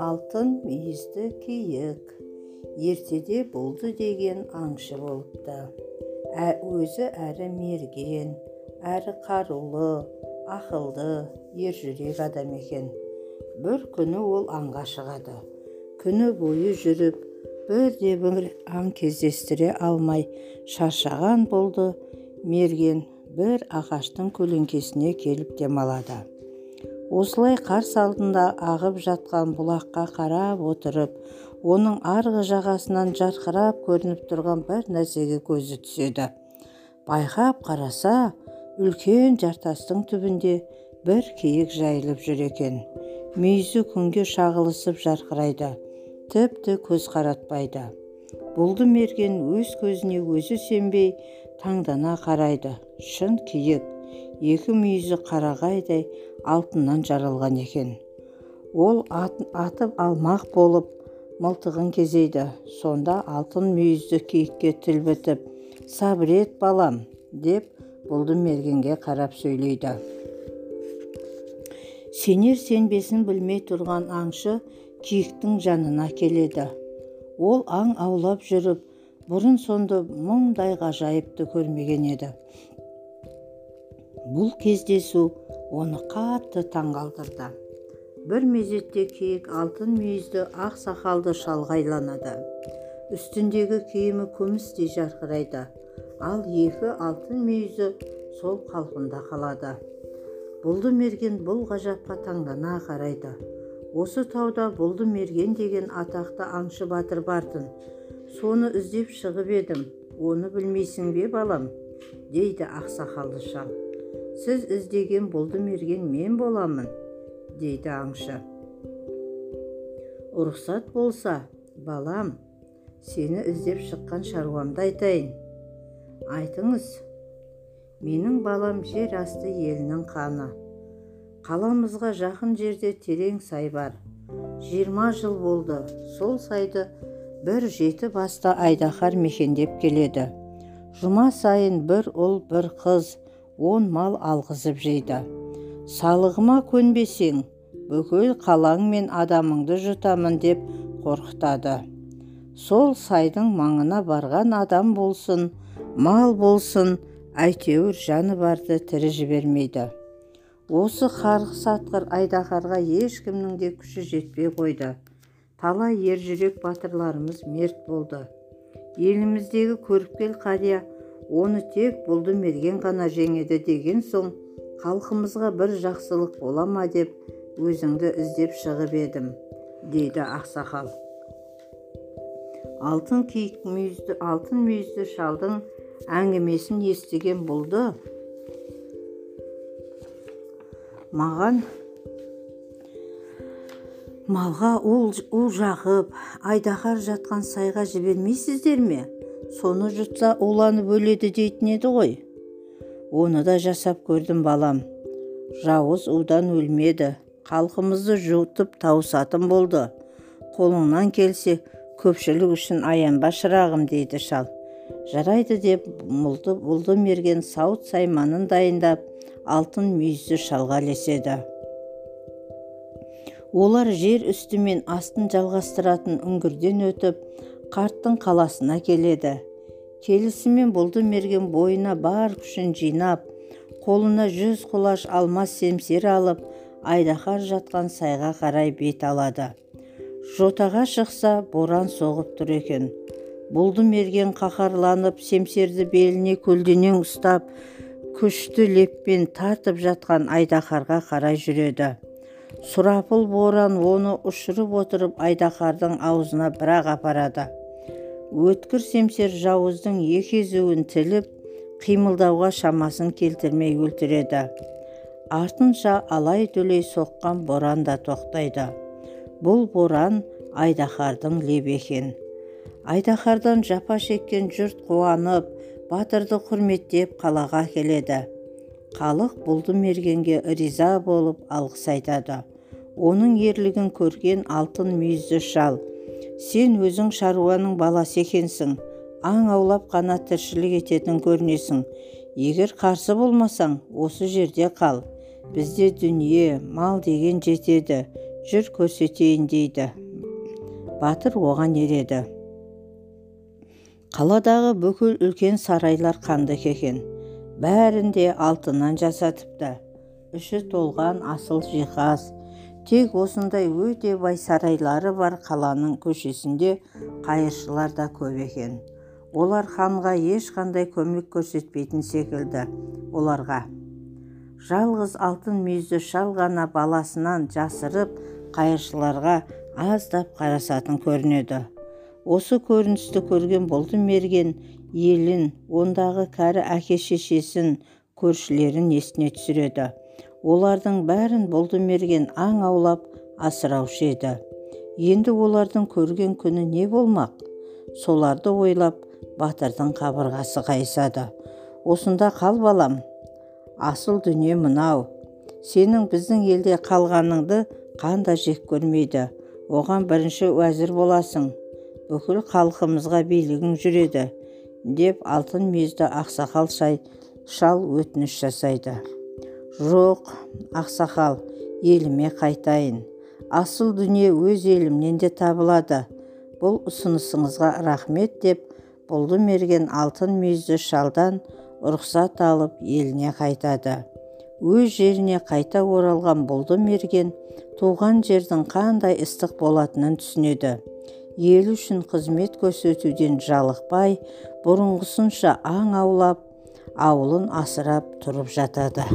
алтын мүйізді киік ертеде болды деген аңшы болыпты. Ә, өзі әрі мерген әрі қарулы ақылды ержүрек адам екен. Бір күні ол аңға шығады. Күні бойы жүріп бірде бір аң кездестіре алмай шаршаған болды. Мерген бір ағаштың көлеңкесіне келіп демалады. Осылай қарсы алдында ағып жатқан бұлаққа қарап отырып оның арғы жағасынан жарқырап көрініп тұрған бір нәрсеге көзі түседі. Байқап қараса үлкен жартастың түбінде бір киік жайылып жүр екен. Мүйізі күнге шағылысып жарқырайды тіпті көз қаратпайды. Бұлды мерген өз көзіне өзі сенбей таңдана қарайды. Шын киік екі мүйізі қарағайдай алтыннан жаралған екен. Ол атып алмақ болып мылтығын кезейді. Сонда алтын мүйізді киікке тіл бітіп сабыр ет балам! деп бұлды мергенге қарап сөйлейді. Сенер сенбесін білмей тұрған аңшы киіктің жанына келеді. Ол аң аулап жүріп бұрын сонды мұндай ғажайыпты көрмеген еді. Бұл кездесу оны қатты таңғалдырды. Бір мезетте киік алтын мүйізді ақ сақалды шалға айланады үстіндегі киімі күмістей жарқырайды ал екі алтын мүйізі сол қалпында қалады. Бұлды мерген бұл ғажапқа таңдана қарайды. Осы тауда бұлды мерген деген атақты аңшы батыр бартын соны іздеп шығып едім. Оны білмейсің бе балам? Дейді ақсақалды шал. Сіз іздеген бұлды мерген мен боламын дейді аңшы. Рұқсат болса балам сені іздеп шыққан шаруамды айтайын. Айтыңыз. Менің балам жер асты елінің қаны. Қаламызға жақын жерде терең сай бар. Жиырма жыл болды. Сол сайды бір жеті басты айдаһар мекендеп келеді. Жұма сайын бір ұл бір қыз он мал алғызып жейді. Салығыма көнбесең бүкіл қалаң мен адамыңды жұтамын деп қорқытады. Сол сайдың маңына барған адам болсын мал болсын әйтеуір жаны барды тірі жібермейді. Осы қарғыс атқыр айдаһарға ешкімнің де күші жетпей қойды. Талай ержүрек батырларымыз мерт болды. Еліміздегі көріпкел қария оны тек бұлды мерген ғана жеңеді деген соң халқымызға бір жақсылық бола ма деп өзіңді іздеп шығып едім дейді ақсақал. Алтын киік мүйізді алтын мүйізді шалдың әңгімесін естіген бұлды маған малға ұл жағып айдаһар жатқан сайға жібермейсіздер ме? Соны жұтса уланып өледі дейтін еді ғой. Оны да жасап көрдім балам. Жауыз удан өлмеді. Халқымызды жұтып тауысатын болды. Қолыңнан келсе көпшілік үшін аянба шырағым дейді шал. Жарайды деп мұлды бұлды мерген сауыт сайманын дайындап алтын мүйізді шалға ілеседі. Олар жер үсті мен астын жалғастыратын үңгірден өтіп қарттың қаласына келеді. Келісімен бұлды мерген бойына бар күшін жинап қолына жүз құлаш алмас семсер алып айдаһар жатқан сайға қарай бет алады. Жотаға шықса боран соғып тұр екен. Бұлды мерген қаһарланып семсерді беліне көлденең ұстап күшті леппен тартып жатқан айдаһарға қарай жүреді. Сұрапыл боран оны ұшырып отырып айдаһардың аузына бір-ақ апарады. Өткір семсер жауыздың екі езуін тіліп қимылдауға шамасын келтірмей өлтіреді. Артынша алай-дүлей соққан боран да тоқтайды. Бұл боран айдаһардың лебі екен. Айдаһардан жапа шеккен жұрт қуанып батырды құрметтеп қалаға келеді халық бұлды мергенге риза болып алғыс айтады. Оның ерлігін көрген алтын мүйізді шал. Сен өзің шаруаның баласы екенсің. Аң аулап қана тіршілік ететін көрінесің. Егер қарсы болмасаң осы жерде қал. Бізде дүние мал деген жетеді. Жүр көрсетейін дейді. Батыр оған ереді. Қаладағы бүкіл үлкен сарайлар қанды екен бәрінде алтыннан жасатыпты іші толған асыл жиһаз. Тек осындай өте бай сарайлары бар қаланың көшесінде қайыршылар да көп екен. Олар ханға ешқандай көмек көрсетпейтін секілді оларға. Жалғыз алтын мүйізді шал ғана баласынан жасырып қайыршыларға аздап қарасатын көрінеді. Осы көріністі көрген болдым мерген елін ондағы кәрі әке шешесін көршілерін есіне түсіреді. Олардың бәрін мерген аң аулап асыраушы еді. Енді олардың көрген күні не болмақ? Соларды ойлап батырдың қабырғасы қайысады. Осында қал балам. Асыл дүние мынау. Сенің біздің елде қалғаныңды қанда жек көрмейді. Оған бірінші уәзір боласың. Бүкіл халқымызға билігің жүреді. Деп алтын мүйізді ақсақал шал өтініш жасайды. Жоқ ақсақал еліме қайтайын. Асыл дүние өз елімнен де табылады. Бұл ұсынысыңызға рахмет деп бұлды мерген алтын мүйізді шалдан рұқсат алып еліне қайтады. Өз жеріне қайта оралған бұлды мерген туған жердің қандай ыстық болатынын түсінеді. Ел үшін қызмет көрсетуден жалықпай бұрынғысынша аң аулап ауылын асырап тұрып жатады.